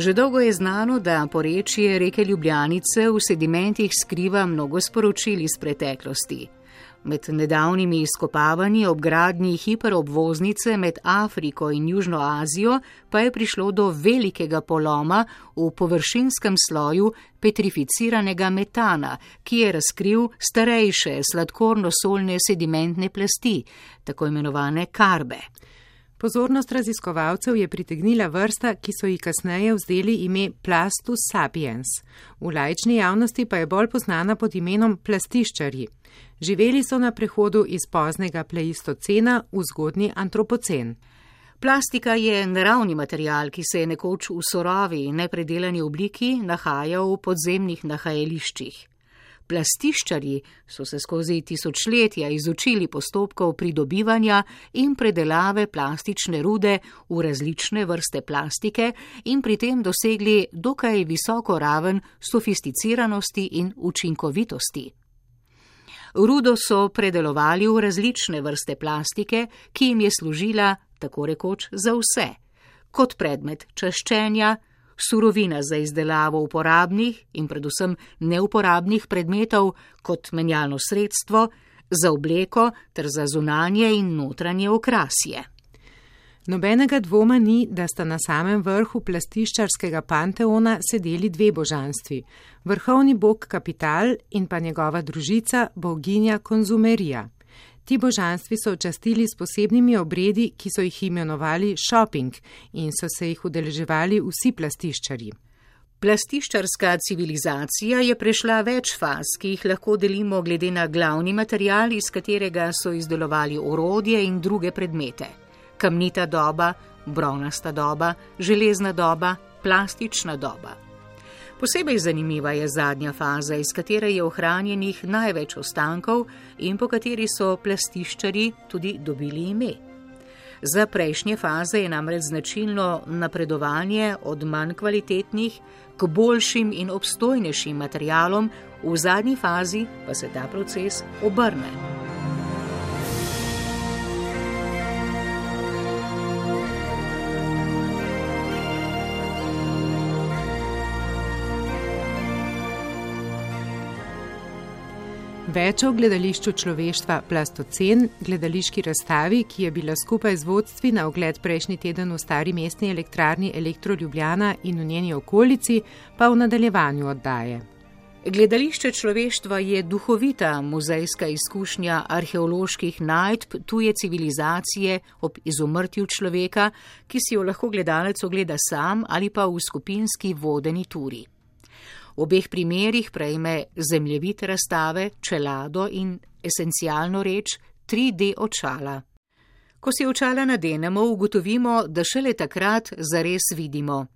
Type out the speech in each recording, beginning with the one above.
Že dolgo je znano, da porečje reke Ljubljanice v sedimentih skriva mnogo sporočil iz preteklosti. Med nedavnimi izkopavanji ob gradnji hiperobvoznice med Afriko in Južno Azijo pa je prišlo do velikega poloma v površinskem sloju petrificiranega metana, ki je razkril starejše sladkorno-solne sedimentne plasti, tako imenovane karbe. Pozornost raziskovalcev je pritegnila vrsta, ki so ji kasneje vzdeli ime Plastus sapiens. V lajčni javnosti pa je bolj poznana pod imenom plastiščarji. Živeli so na prehodu iz poznega pleistocena v zgodnji antropocen. Plastika je naravni material, ki se je nekoč v sorovi in nepredelani obliki nahajal v podzemnih nahajališčih. Plastiščarji so se skozi tisočletja izučili postopkov pridobivanja in predelave plastične rude v različne vrste plastike in pri tem dosegli dokaj visoko raven sofisticiranosti in učinkovitosti. Rudo so predelovali v različne vrste plastike, ki jim je služila tako rekoč za vse, kot predmet čaščenja, surovina za izdelavo uporabnih in predvsem neuporabnih predmetov kot menjalno sredstvo, za obleko ter za zunanje in notranje okrasje. Nobenega dvoma ni, da sta na samem vrhu plastiščarskega panteona sedeli dve božanstvi: vrhovni bog kapital in pa njegova družica boginja konzumerija. Ti božanstvi so častili s posebnimi obredi, ki so jih imenovali shopping in so se jih udeleževali vsi plastiščari. Plastiščarska civilizacija je prešla več faz, ki jih lahko delimo glede na glavni material, iz katerega so izdelovali orodje in druge predmete. Kamnita doba, bronasta doba, železna doba, plastična doba. Posebej zanimiva je zadnja faza, iz katere je ohranjenih največ ostankov in po kateri so plastiščari tudi dobili ime. Za prejšnje faze je namreč značilno napredovanje od manj kvalitetnih k boljšim in obstojnejšim materialom, v zadnji fazi pa se ta proces obrne. Več o gledališču človeštva Plastocen, gledališki razstavi, ki je bila skupaj z vodstvi na ogled prejšnji teden v stari mestni elektrarni Elektro Ljubljana in v njeni okolici, pa v nadaljevanju oddaje. Gledališče človeštva je duhovita muzejska izkušnja arheoloških najdb tuje civilizacije ob izumrtju človeka, ki si jo lahko gledalec ogleda sam ali pa v skupinski vodeni turi. Obeh primerjih prejme zemljevid razstave, čelado in esencialno reč 3D očala. Ko si očala nadenemo, ugotovimo, da šele takrat zares vidimo.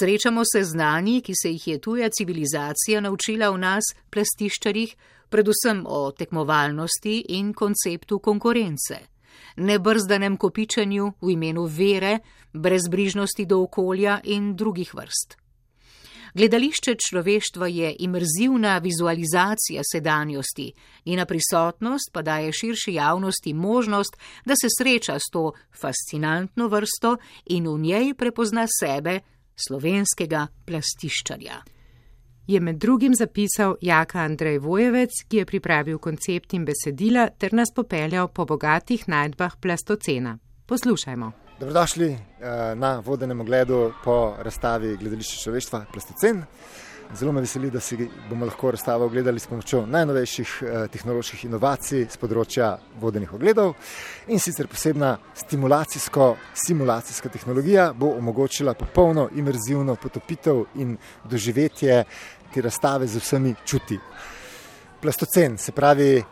Srečamo se z znanji, ki se jih je tuja civilizacija naučila v nas, plastiščarjih, predvsem o tekmovalnosti in konceptu konkurence, nebrzdanem kopičenju v imenu vere, brezbrižnosti do okolja in drugih vrst. Gledališče človeštva je imerzivna vizualizacija sedanjosti, njena prisotnost pa daje širši javnosti možnost, da se sreča s to fascinantno vrsto in v njej prepozna sebe, slovenskega plastiščarja. Je med drugim zapisal Jaka Andrej Vojevec, ki je pripravil koncept in besedila ter nas popeljal po bogatih najdbah plastocena. Poslušajmo. Dobrodošli eh, na vodenem ogledu po razstavi Gledališče človeštva Plasticen. Zelo me veseli, da si bomo lahko razstavo ogledali s pomočjo najnovejših eh, tehnoloških inovacij z področja vodenih ogledov. In sicer posebna stimulacijsko-simulacijska tehnologija bo omogočila popolno imerzivno potopitev in doživetje te razstave z vsemi čuti. Plastocen, se pravi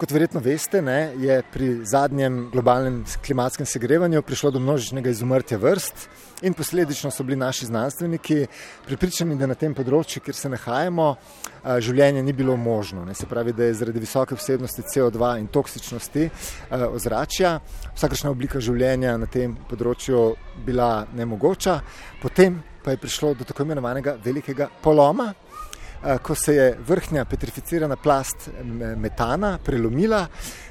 Kot verjetno veste, ne, je pri zadnjem globalnem klimatskem segrevanju prišlo do množičnega izumrtja vrst in posledično so bili naši znanstveniki pripričani, da na tem področju, kjer se nahajamo, življenje ni bilo možno. Ne. Se pravi, da je zaradi visoke vsebnosti CO2 in toksičnosti ozračja vsakršna oblika življenja na tem področju bila nemogoča. Potem pa je prišlo do tako imenovanega velikega poloma. Eh, ko se je vrhnja petrificirana plast metana prelomila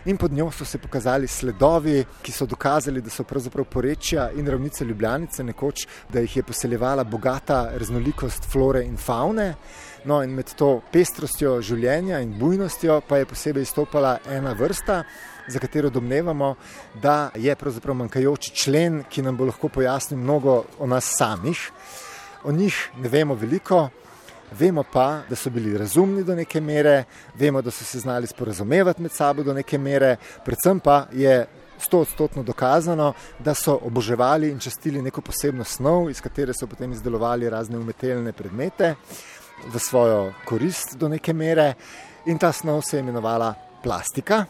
in pod njo so se pokazali sledovi, ki so dokazali, da so pravzaprav porečja in ravnice Ljubljanice nekoč, da jih je poseljevala bogata raznolikost flore in faune. No, in med to pestrostjo življenja in bujnostjo pa je posebej izstopala ena vrsta, za katero domnevamo, da je pravzaprav manjkajoči člen, ki nam bo lahko pojasnil mnogo o nas samih. O njih ne vemo veliko, Vemo pa, da so bili razumni do neke mere, vemo, da so se znali sporazumevati med sabo do neke mere, predvsem pa je sto odstotno dokazano, da so oboževali in častili neko posebno snov, iz katere so potem izdelovali razne umetelne predmete v svojo korist do neke mere. In ta snov se je imenovala plastika.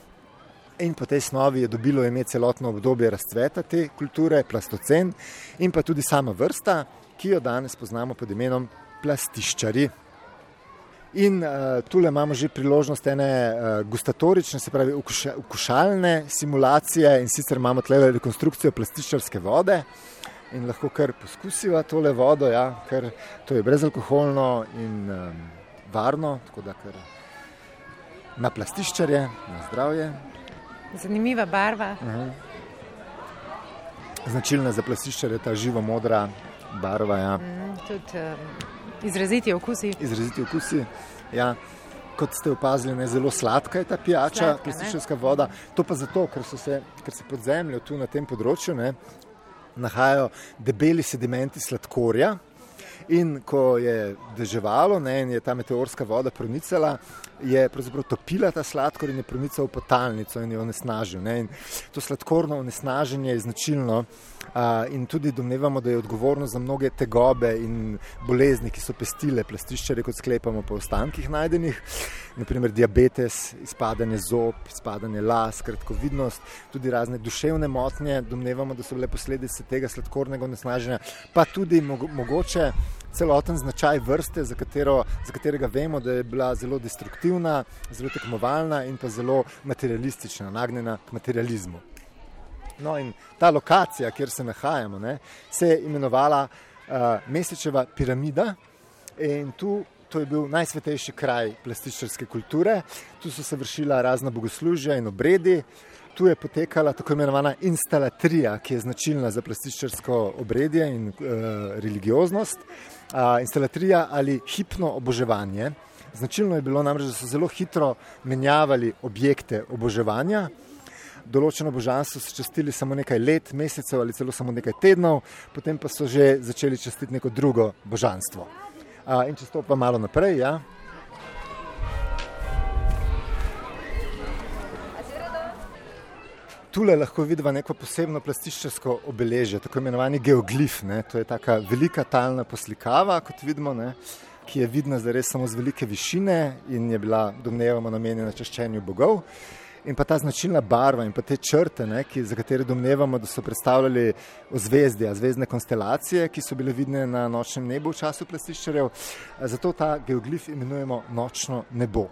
In po tej snovi je dobilo ime celotno obdobje razcveta te kulture, plastocen in pa tudi sama vrsta, ki jo danes poznamo pod imenom plastiščari. In uh, tu imamo že priložnost ene uh, gustatorične, se pravi ukušalne simulacije in sicer imamo tle rekonstrukcijo plastiščarske vode in lahko kar poskusimo tole vodo, ja, ker to je brezalkoholno in um, varno, tako da kar na plastiščarje, na zdravje. Zanimiva barva. Uh -huh. Značilna za plastiščarje je ta živo modra barva. Ja. Mm, tudi, um... Izraziti okusi. Izraziti okusi. Ja. Kot ste opazili, je zelo sladka je ta pijača, plastična voda. To pa zato, ker, se, ker se pod zemljo tu na tem področju ne, nahajajo debeli sedimenti sladkorja. In ko je deževalo ne, in je ta meteorska voda pronicala, je topila ta sladkor in je pronicala v potalnico in jo onesnažil. Ne. In to sladkorno onesnaženje je značilno in tudi domnevamo, da je odgovorno za mnoge tegobe in bolezni, ki so pestile plastiščare, kot sklepamo po ostankih najdenih, naprimer diabetes, izpadanje zob, izpadanje las, kratkovidnost, tudi razne duševne motnje, domnevamo, da so bile posledice tega sladkornega onesnaženja, pa tudi mogoče celoten značaj vrste, za, katero, za katerega vemo, da je bila zelo destruktivna, zelo tekmovalna in pa zelo materialistična, nagnjena k materializmu. No, in ta lokacija, kjer se nahajamo, ne, se je imenovala uh, Mesečeva piramida. In tu je bil najsvetejši kraj plastičarske kulture, tu so se vršila razna bogoslužja in obredi. Tu je potekala tako imenovana instalatrija, ki je značilna za plastičarsko obredje in uh, religioznost. Uh, instalatrija ali hipno oboževanje. Značilno je bilo namreč, da so zelo hitro menjavali objekte oboževanja določeno božanstvo so častili samo nekaj let, mesecev ali celo samo nekaj tednov, potem pa so že začeli častiti neko drugo božanstvo. In če stopimo malo naprej, ja. Tule lahko vidimo neko posebno plastičarsko obeležje, tako imenovani geoglif. Ne. To je taka velika talna poslikava, kot vidimo, ne, ki je vidna zares samo z velike višine in je bila domnevamo namenjena čaščenju bogov in pa ta značilna barva in pa te črte, ne, ki, za katere domnevamo, da so predstavljali ozvezdja, zvezdne konstelacije, ki so bile vidne na nočnem nebu v času plastiščarjev. Zato ta geoglif imenujemo nočno nebo.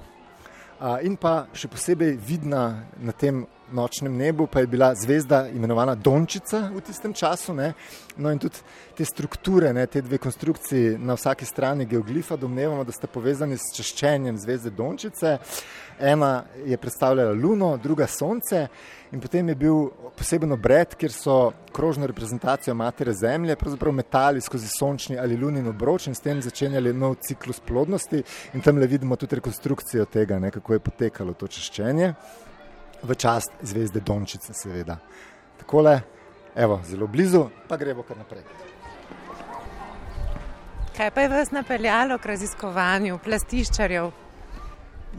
In pa še posebej vidna na tem nočnem nebu pa je bila zvezda imenovana Dončica v tistem času. Ne? No in tudi te strukture, ne, te dve konstrukciji na vsaki strani geoglifa domnevamo, da sta povezani s čaščenjem zvezde Dončice. Ena je predstavljala Luno, druga Sonce in potem je bil poseben obred, kjer so krožno reprezentacijo matere Zemlje metali skozi sončni ali lunin obroč in s tem začenjali nov ciklus plodnosti in tam le vidimo tudi rekonstrukcijo tega, ne, kako je potekalo to češčenje v čast zvezde Dončice, seveda. Takole, evo, zelo blizu, pa gremo kar naprej. Kaj pa je vas napeljalo k raziskovanju plastiščarjev?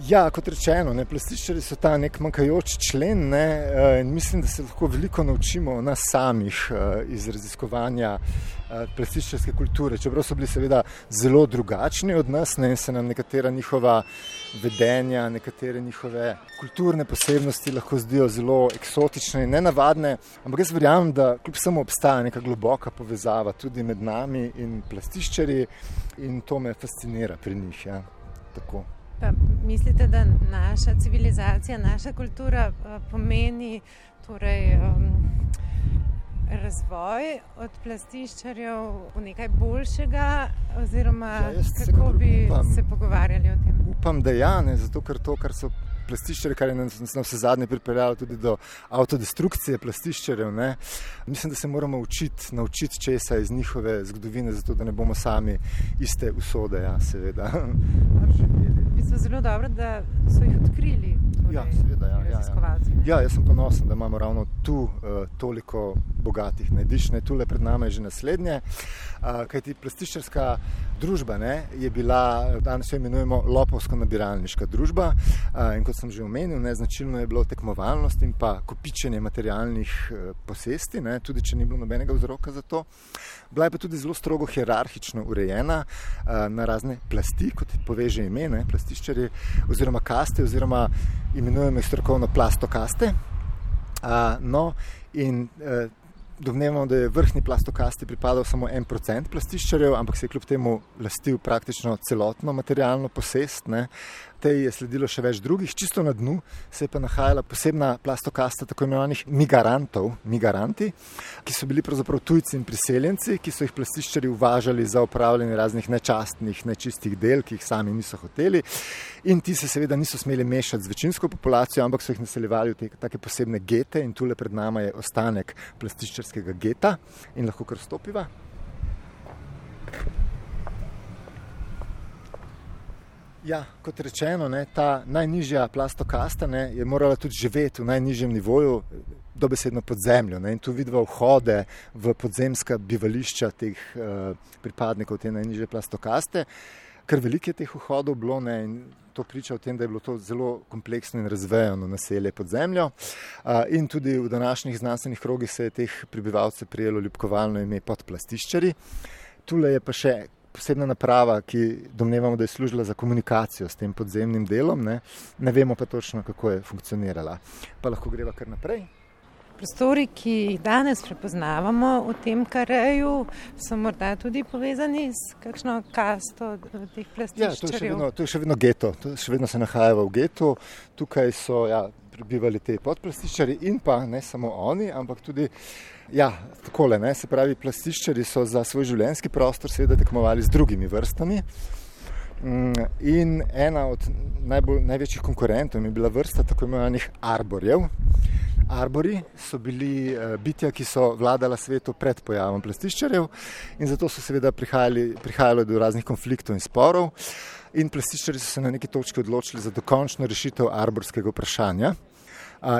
Ja, kot rečeno, ne, plastičari so ta nek manjkajoč člen ne, eh, in mislim, da se lahko veliko naučimo o nas samih eh, iz raziskovanja eh, plastičarske kulture. Čeprav so bili seveda zelo drugačni od nas ne, in se nam nekatera njihova vedenja, nekatere njihove kulturne posebnosti lahko zdijo zelo eksotične in nenavadne, ampak jaz verjamem, da kljub samo obstaja neka globoka povezava tudi med nami in plastičari in to me fascinira pri njih. Ja. Tako. Pa mislite, da naša civilizacija, naša kultura eh, pomeni torej, um, razvoj od plastiščarjev v nekaj boljšega, oziroma ja, kako bi upam, se pogovarjali o tem? Upam, da ja, ne, zato ker to, kar so plastiščari, kar je nas na vse zadnje pripeljalo tudi do avtodestrukcije plastiščarjev. Ne. Mislim, da se moramo učiti, naučiti česa iz njihove zgodovine, zato da ne bomo sami iste usode, ja, seveda. Bistvu zelo dobro, da so jih odkrili. Torej, ja, seveda. Ja, ja, ja. ja, jaz sem ponosen, da imamo ravno tu uh, toliko bogatih najdiš, ne tu le pred nami, že naslednje. Uh, Kaj ti plastičarska družba ne, je bila, danes jo imenujemo lopovsko-nabiralniška družba. Uh, in kot sem že omenil, ne, značilno je bilo tekmovalnost in pa kopičenje materialnih uh, posesti, ne, tudi če ni bilo nobenega vzroka za to. Bila je pa tudi zelo strogo hierarhično urejena uh, na razne plasti, kot poveže ime, ne, plastiščari, oziroma kaste, oziroma imenujemo jih strokovno plastokaste. Uh, no, in uh, domnevamo, da je vrhni plastokasti pripadal samo en procent plastiščarjev, ampak se je kljub temu lastil praktično celotno materialno posest. Ne. Tej je sledilo še več drugih, čisto na dnu se je pa nahajala posebna plastokasta tako imenovanih migrantov, migranti, ki so bili pravzaprav tujci in priseljenci, ki so jih plastiščari uvažali za upravljanje raznih nečastnih, nečistih del, ki jih sami niso hoteli. In ti se seveda niso smeli mešati z večinsko populacijo, ampak so jih naseljevali v te take posebne gete in tule pred nami je ostanek plastiščarskega geta in lahko kar stopiva. Ja, kot rečeno, ne, ta najnižja plastokasta ne, je morala tudi živeti v najnižjem nivoju, dobesedno pod zemljo. Ne, in tu vidimo vhode v podzemska bivališča teh uh, pripadnikov te najnižje plastokaste. Ker veliko je teh vhodov bilo ne, in to priča o tem, da je bilo to zelo kompleksno in razvejano naselje pod zemljo. Uh, in tudi v današnjih znanstvenih krogih se je teh prebivalcev prijelo ljubkovalno ime podplastiščari. Tule je pa še posebna naprava, ki domnevamo, da je služila za komunikacijo s tem podzemnim delom, ne, ne vemo pa točno, kako je funkcionirala. Pa lahko greva kar naprej. Prostori, ki jih danes prepoznavamo v tem kareju, so morda tudi povezani s kakšno kasto teh plastičnih. Ja, to je še vedno, to je še vedno geto, to še vedno se nahaja v getu. Tukaj so ja, prebivali te podplastičari in pa ne samo oni, ampak tudi Ja, takole, ne, se pravi, plastiščari so za svoj življenjski prostor seveda tekmovali z drugimi vrstami. Mm, in ena od najbolj, največjih konkurentov je bila vrsta tako imenovanih arborjev. Arbori so bili eh, bitja, ki so vladala svetu pred pojavom plastiščarjev in zato so seveda prihajalo do raznih konfliktov in sporov. In plastiščari so se na neki točki odločili za dokončno rešitev arborskega vprašanja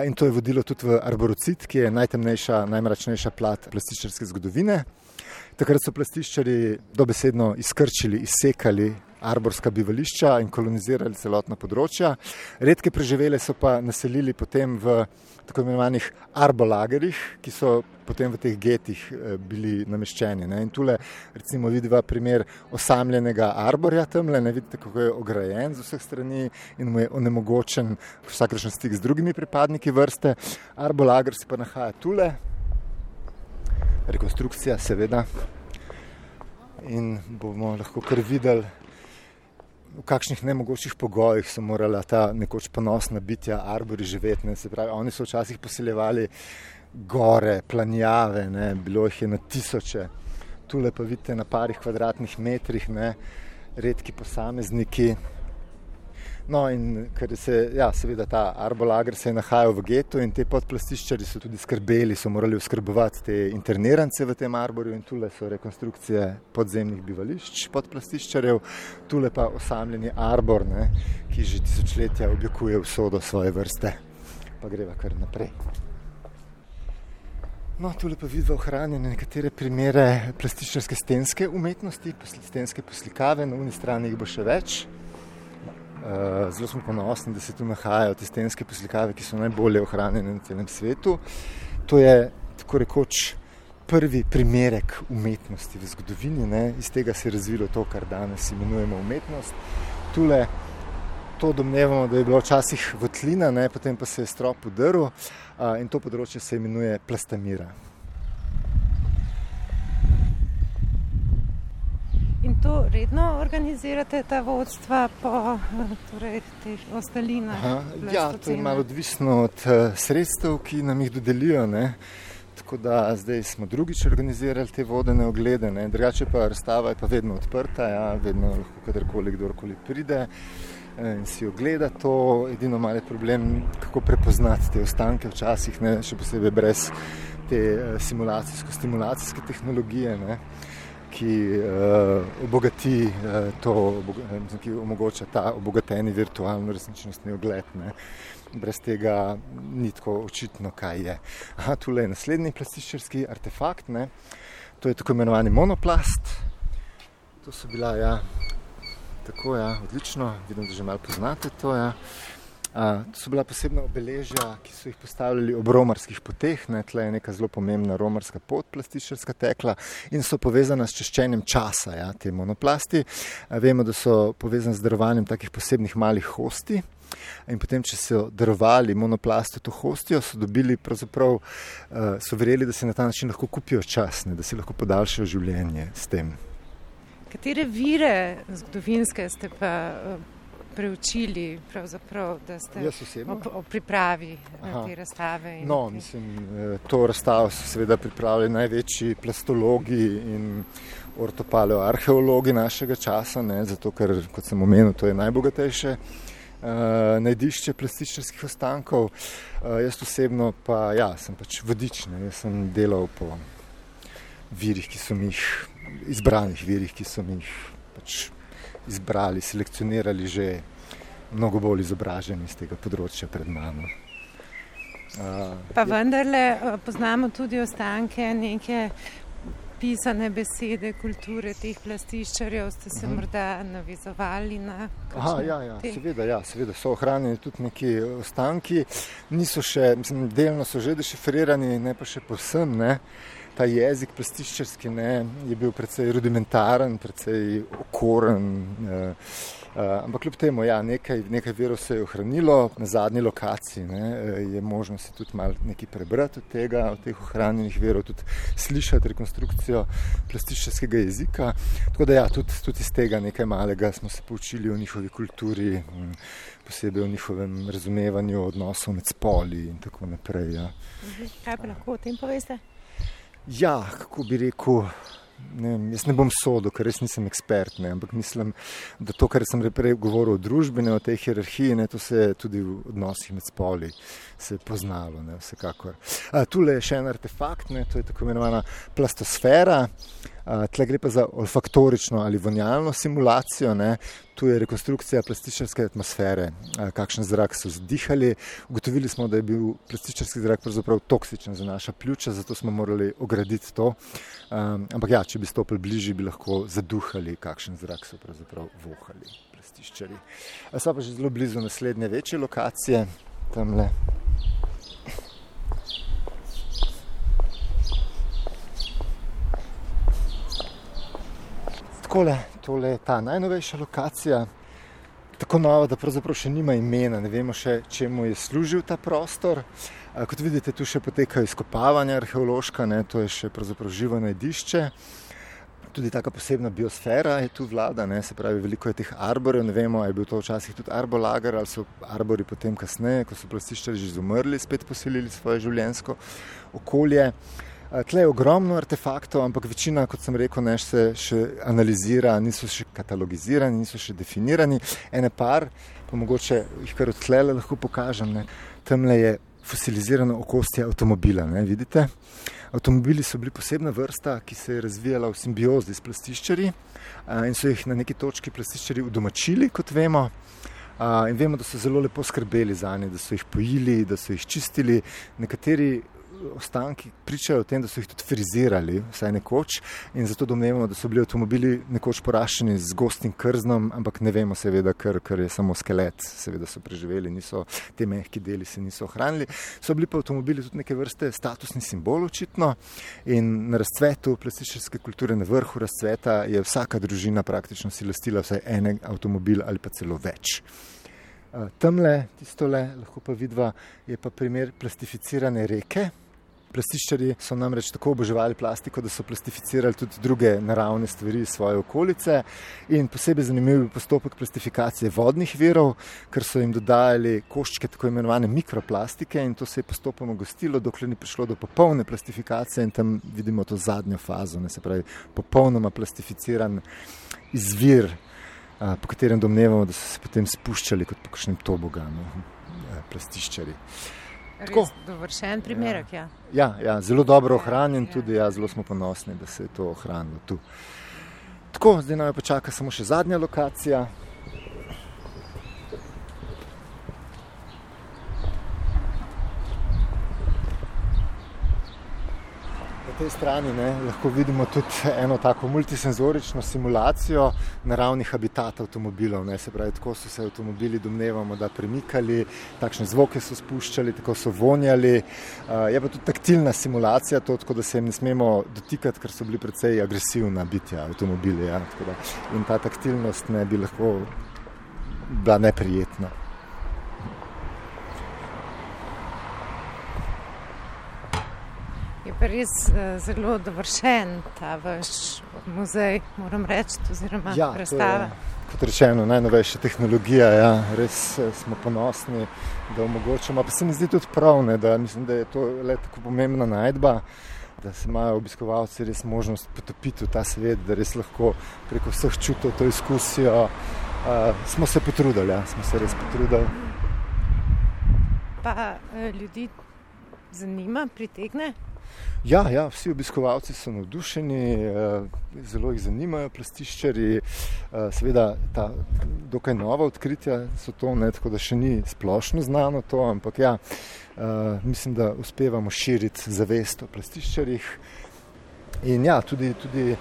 in to je vodilo tudi v arborocit, ki je najtemnejša, najmračnejša plat plastičarske zgodovine. Takrat so plastičari dobesedno izkrčili, izsekali arborska bivališča in kolonizirali celotna področja. Redke preživele so pa naselili potem v tako imenovanih arbolagerih, ki so potem v teh getih eh, bili nameščeni. Ne. In tule recimo vidimo primer osamljenega arborja tamle, ne vidite, kako je ograjen z vseh strani in mu je onemogočen vsakršen stik z drugimi pripadniki vrste. Arbolager se pa nahaja tule, rekonstrukcija seveda. In bomo lahko kar videli, v kakšnih nemogočih pogojih so morala ta nekoč ponosna bitja arbori živeti. Ne. Se pravi, oni so včasih poseljevali gore, planjave, ne. bilo jih je na tisoče. Tule pa vidite na parih kvadratnih metrih, ne. redki posamezniki, No, in ker se ja, seveda ta arbolager se je nahajal v getu in te podplastiščari so tudi skrbeli, so morali oskrbovati te internirance v tem arborju in tule so rekonstrukcije podzemnih bivališč podplastiščarjev, tule pa osamljeni arbor, ne, ki že tisočletja objekuje vsodo svoje vrste. Pa greva kar naprej. No, tule pa vidimo ohranjene nekatere primere plastične stenske umetnosti, stenske poslikave, na uni strani jih bo še več zelo smo ponosni, da se tu nahajajo te stenske poslikave, ki so najbolje ohranjene na celem svetu. To je tako rekoč prvi primerek umetnosti v zgodovini, ne? iz tega se je razvilo to, kar danes imenujemo umetnost. Tule to domnevamo, da je bilo včasih votlina, ne? potem pa se je strop udrl in to področje se imenuje plastamira. In to redno organizirate, ta vodstva po torej, teh ostalinah? Ja, to je malo odvisno od uh, sredstev, ki nam jih dodelijo. Ne? Tako da zdaj smo drugič organizirali te vodene oglede, ne? drugače pa razstava je pa vedno odprta, ja? vedno lahko kadarkoli kdorkoli pride eh, in si ogleda to. Edino malo je problem, kako prepoznati te ostanke včasih, ne? še posebej brez te uh, simulacijsko-stimulacijske tehnologije. Ne? Ki uh, obogati uh, to, uh, ki omogoča ta obogateni virtualno resničnostni ogled. Ne. Brez tega ni tako očitno, kaj je. Tule je naslednji plastičarski artefakt, ne. to je tako imenovani monoplast. To so bila, ja, tako, ja, odlično, vidim, da že malo poznate to. Ja. To so bila posebna obeležja, ki so jih postavljali ob romarskih poteh, ne, tle je neka zelo pomembna romarska pot, plastičarska tekla in so povezana s češčenjem časa, ja, te monoplasti. Vemo, da so povezani z darovanjem takih posebnih malih hosti. In potem, če so darovali monoplast v to hostijo, so dobili, pravzaprav so verjeli, da se na ta način lahko kupijo čas, ne, da si lahko podaljšajo življenje s tem. Katere vire zgodovinske ste pa preučili, da ste ob, ob pripravi Aha. te razstave? No, mislim, eh, to razstavo so seveda pripravili največji plastologi in ortopaleoarheologi našega časa, ne, zato ker, kot sem omenil, to je najbogatejše. Uh, najdišče plastičnih ostankov. Uh, jaz osebno pa ja, sem pač vodič, ne. jaz sem delal po virih, ki so mi jih izbranih virih, ki so mi jih pač izbrali, selekcionirali že mnogo bolj izobraženi z tega področja pred mano. Uh, pa vendarle uh, poznamo tudi ostanke neke pisane besede, kulture teh plastiščarjev, ste se uh mhm. -huh. morda navizovali na Aha, ja, ja, seveda, ja, seveda so ohranjeni tudi neki ostanki, niso še, mislim, delno so že dešifrirani, ne pa še posem, ne. Ta jezik plastiščarski ne, je bil precej rudimentaren, precej okoren. Eh, Uh, ampak kljub temu, ja, nekaj, nekaj virov se je ohranilo na zadnji lokaciji. Ne, eh, je možno se tudi malo nekaj prebrati od tega, od teh ohranjenih virov, tudi slišati rekonstrukcijo plastičnega jezika. Tako da, ja, tudi, tudi iz tega nekaj malega smo se poučili o njihovi kulturi, mm, posebej o njihovem razumevanju odnosov med spoli in tako naprej. Ja. Mhm. Kaj pa lahko o tem poveste? Ja, kako bi rekel. Ne, jaz ne bom sodel, ker res nisem ekspert, ne, ampak mislim, da to, kar sem prej govoril o družbeni, o tej hierarhiji, ne, to se tudi v odnosih med spoli se poznalo. Ne, vsekakor. A, tule je še en artefakt, ne, to je tako imenovana plastosfera. Tle gre pa za olfaktorično ali vonjalno simulacijo, ne. tu je rekonstrukcija plastične atmosfere, kakšen zrak so zdihali. Ugotovili smo, da je bil plastični zrak pravzaprav toksičen za naša pljuča, zato smo morali ograditi to. Um, ampak ja, če bi stopili bližje, bi lahko zaduhali, kakšen zrak so pravzaprav vohali plastičari. Sva pa že zelo blizu naslednje večje lokacije, tamle. Takole, tole je ta najnovejša lokacija, tako nova, da pravzaprav še nima imena, ne vemo še, čemu je služil ta prostor. Kot vidite, tu še potekajo izkopavanja arheološka, ne, to je še pravzaprav živo najdišče. Tudi taka posebna biosfera je tu vlada, ne, se pravi, veliko je teh arborjev, ne vemo, ali je bil to včasih tudi arbolager ali so arbori potem kasneje, ko so plastiščari že izumrli, spet poselili svoje življenjsko okolje. Tle je ogromno artefaktov, ampak večina, kot sem rekel, ne, se še analizira, niso še katalogizirani, niso še definirani. Ene par, pa mogoče jih kar odtlele lahko pokažem. Ne. Tamle je fosilizirano okostje avtomobila, ne, vidite? Avtomobili so bili posebna vrsta, ki se je razvijala v simbiozi s plastiščari in so jih na neki točki plastiščari udomačili, kot vemo. In vemo, da so zelo lepo skrbeli za nje, da so jih pojili, da so jih čistili. Nekateri ostanki pričajo o tem, da so jih tudi frizirali, vsaj nekoč, in zato domnevamo, da so bili avtomobili nekoč poraščeni z gostim krznom, ampak ne vemo, seveda, ker, ker je samo skelet, seveda so preživeli, niso te mehki deli se niso ohranili. So bili pa avtomobili tudi neke vrste statusni simbol, očitno. In na razcvetu plastične kulture, na vrhu razcveta, je vsaka družina praktično si lastila vsaj en avtomobil ali pa celo več. Tamle, tisto le, lahko pa vidva, je pa primer plastificirane reke. Plastičari so namreč tako oboževali plastiko, da so plastificirali tudi druge naravne stvari iz svoje okolice. In posebej zanimiv je postopek plastifikacije vodnih virov, ker so jim dodajali koščke tako imenovane mikroplastike in to se je postopoma gostilo, dokler ni prišlo do popolne plastifikacije in tam vidimo to zadnjo fazo, ne se pravi popolnoma plastificiran izvir po katerem domnevamo, da so se potem spuščali kot po kakšnem toboganu, plastiščari. Dovršen primerek. Ja. Ja, ja, zelo dobro ohranjen, ja, tudi ja, zelo smo ponosni, da se je to ohranilo tu. Tako, zdaj nam je počaka samo še zadnja lokacija. Tej strani ne, lahko vidimo tudi eno tako multisenzorično simulacijo naravnih habitatov avtomobilov. Ne, se pravi, tako so se avtomobili, domnevamo, da premikali, takšne zvoke so spuščali, tako so vonjali. Uh, je pa tudi taktilna simulacija, to, tako da se jim ne smemo dotikati, ker so bili precej agresivna bitja avtomobili. Ja, da, in ta taktilnost ne bi lahko bila neprijetna. Pa res uh, zelo dovršen ta vaš muzej, moram reči, oziroma ja, razstava. Kot rečeno, najnovejša tehnologija, ja, res eh, smo ponosni, da omogočamo. Pa se mi zdi tudi prav, ne, da, mislim, da je to le tako pomembna najdba, da se imajo obiskovalci res možnost potopiti v ta svet, da res lahko preko vseh čutov to izkusijo. Uh, smo se potrudili, ja, smo se res potrudili. Pa ljudi zanima, pritegne. Ja, ja, vsi obiskovalci so navdušeni, eh, zelo jih zanimajo plastiščari. Eh, seveda, ta dokaj nova odkritja so to, ne, tako da še ni splošno znano to, ampak ja, eh, mislim, da uspevamo širiti zavest o plastiščarjih. In ja, tudi, tudi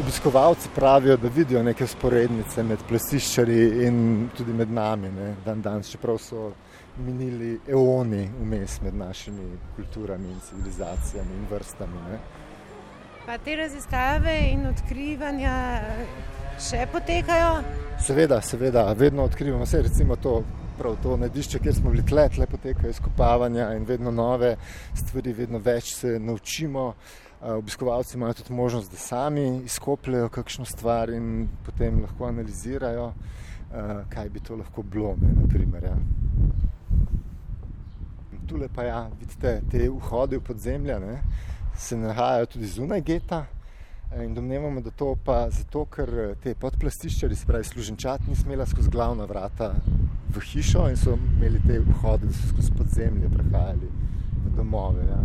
obiskovalci pravijo, da vidijo neke sporednice med plastiščari in tudi med nami, ne, dan danes, čeprav so minili eoni vmes med našimi kulturami in civilizacijami in vrstami. Ne. Pa te raziskave in odkrivanja še potekajo? Seveda, seveda, vedno odkrivamo vse, recimo to. Prav to najdišče, kjer smo bili klet, lepo potekajo izkopavanja in vedno nove stvari, vedno več se naučimo. Obiskovalci imajo tudi možnost, da sami izkopljajo kakšno stvar in potem lahko analizirajo, kaj bi to lahko bilo. Ne, naprimer, ja tule pa ja, vidite, te vhode v podzemlje ne, se nahajajo tudi zunaj geta. In domnevamo, da to pa zato, ker te podplastiščari, se pravi služenčat, ni smela skozi glavna vrata v hišo in so imeli te vhode, da so skozi podzemlje prehajali v domove. Ja.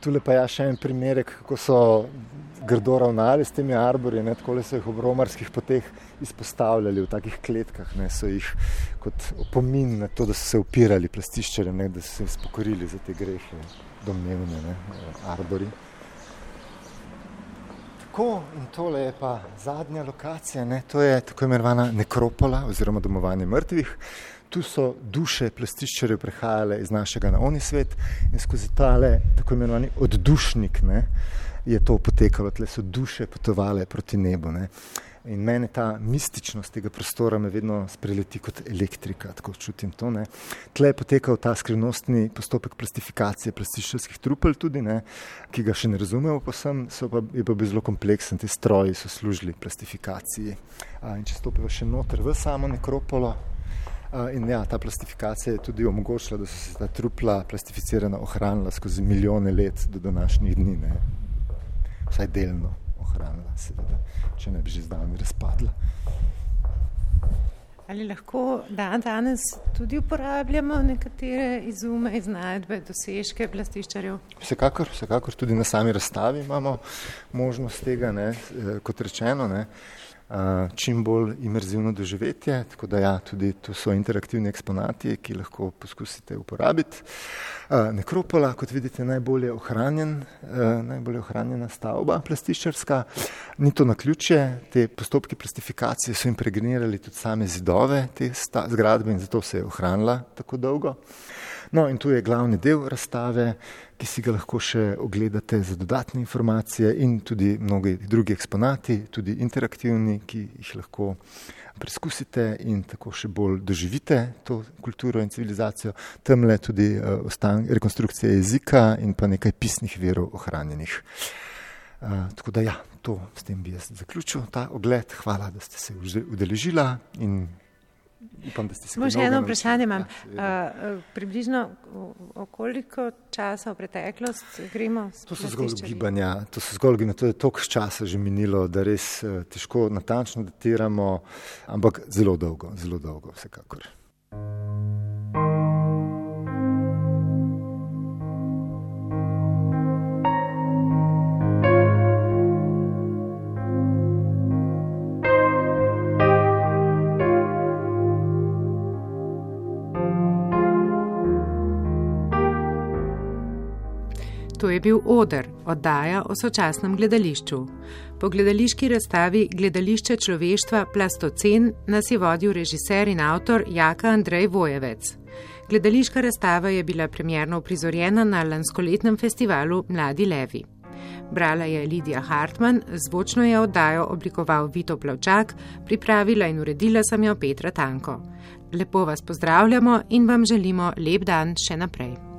Tule pa ja še en primerek, kako so grdo ravnali s temi arbori, ne, tako so jih ob romarskih poteh izpostavljali v takih kletkah, ne, so jih kot opomin na to, da so se upirali plastiščarjem, da so se spokorili za te grehe, domnevne ne, arbori. Tako in tole je pa zadnja lokacija, ne, to je tako imenovana nekropola oziroma domovanje mrtvih. Tu so duše plastiščarjev prehajale iz našega na oni svet in skozi tale tako imenovani oddušnik, ne, je to potekalo, tle so duše potovale proti nebu. Ne. In meni ta mističnost tega prostora me vedno spreleti kot elektrika, tako čutim to. Ne. Tle je potekal ta skrivnostni postopek plastifikacije plastičnih trupel, tudi, ne, ki ga še ne razumemo, posem, pa, je pa bil zelo kompleksen, ti stroji so služili plastifikaciji. In če stopimo še noter v samo nekropolo. In ja, ta plastifikacija je tudi omogočila, da so se ta trupla plastificirana ohranila skozi milijone let do današnjih dni. Ne vsaj delno ohranila, seveda, če ne bi že zdavni razpadla. Ali lahko dan danes tudi uporabljamo nekatere izume, iznajdbe, dosežke plastiščarjev? Vsekakor, vsekakor tudi na sami razstavi imamo možnost tega, ne, kot rečeno. Ne. Čim bolj imerzivno doživetje. Tako da ja, tudi tu so interaktivni eksponati, ki lahko poskusite uporabiti. Nekropola, kot vidite, najbolje ohranjen, najbolje ohranjena stavba plastiščarska. Ni to na ključje, te postopki plastifikacije so impregnirali tudi same zidove te zgradbe in zato se je ohranila tako dolgo. No, in tu je glavni del razstave, ki si ga lahko še ogledate za dodatne informacije in tudi mnogi drugi eksponati, tudi interaktivni, ki jih lahko preskusite in tako še bolj doživite to kulturo in civilizacijo. Tam le tudi uh, rekonstrukcija jezika in pa nekaj pisnih verov ohranjenih. Uh, tako da ja, to s tem bi jaz zaključil ta ogled. Hvala, da ste se udeležila in Upam, da ste se Samo še eno vprašanje imam. Ja, uh, približno koliko časa v preteklost gremo? To so zgolj gibanja, to so zgolj gibanja, to je toliko časa že minilo, da res uh, težko natančno datiramo, ampak zelo dolgo, zelo dolgo vsekakor. Je bil Oder, oddaja o sočasnem gledališču. Po gledališki razstavi Gledališče človeštva Plastocen nas je vodil režiser in avtor Jaka Andrej Vojevec. Gledališka razstava je bila premjerno uprizorjena na lanskoletnem festivalu Mladi Levi. Brala je Lidija Hartmann, zvočno je oddajo oblikoval Vito Plavčak, pripravila in uredila sem jo Petra Tanko. Lepo vas pozdravljamo in vam želimo lep dan še naprej.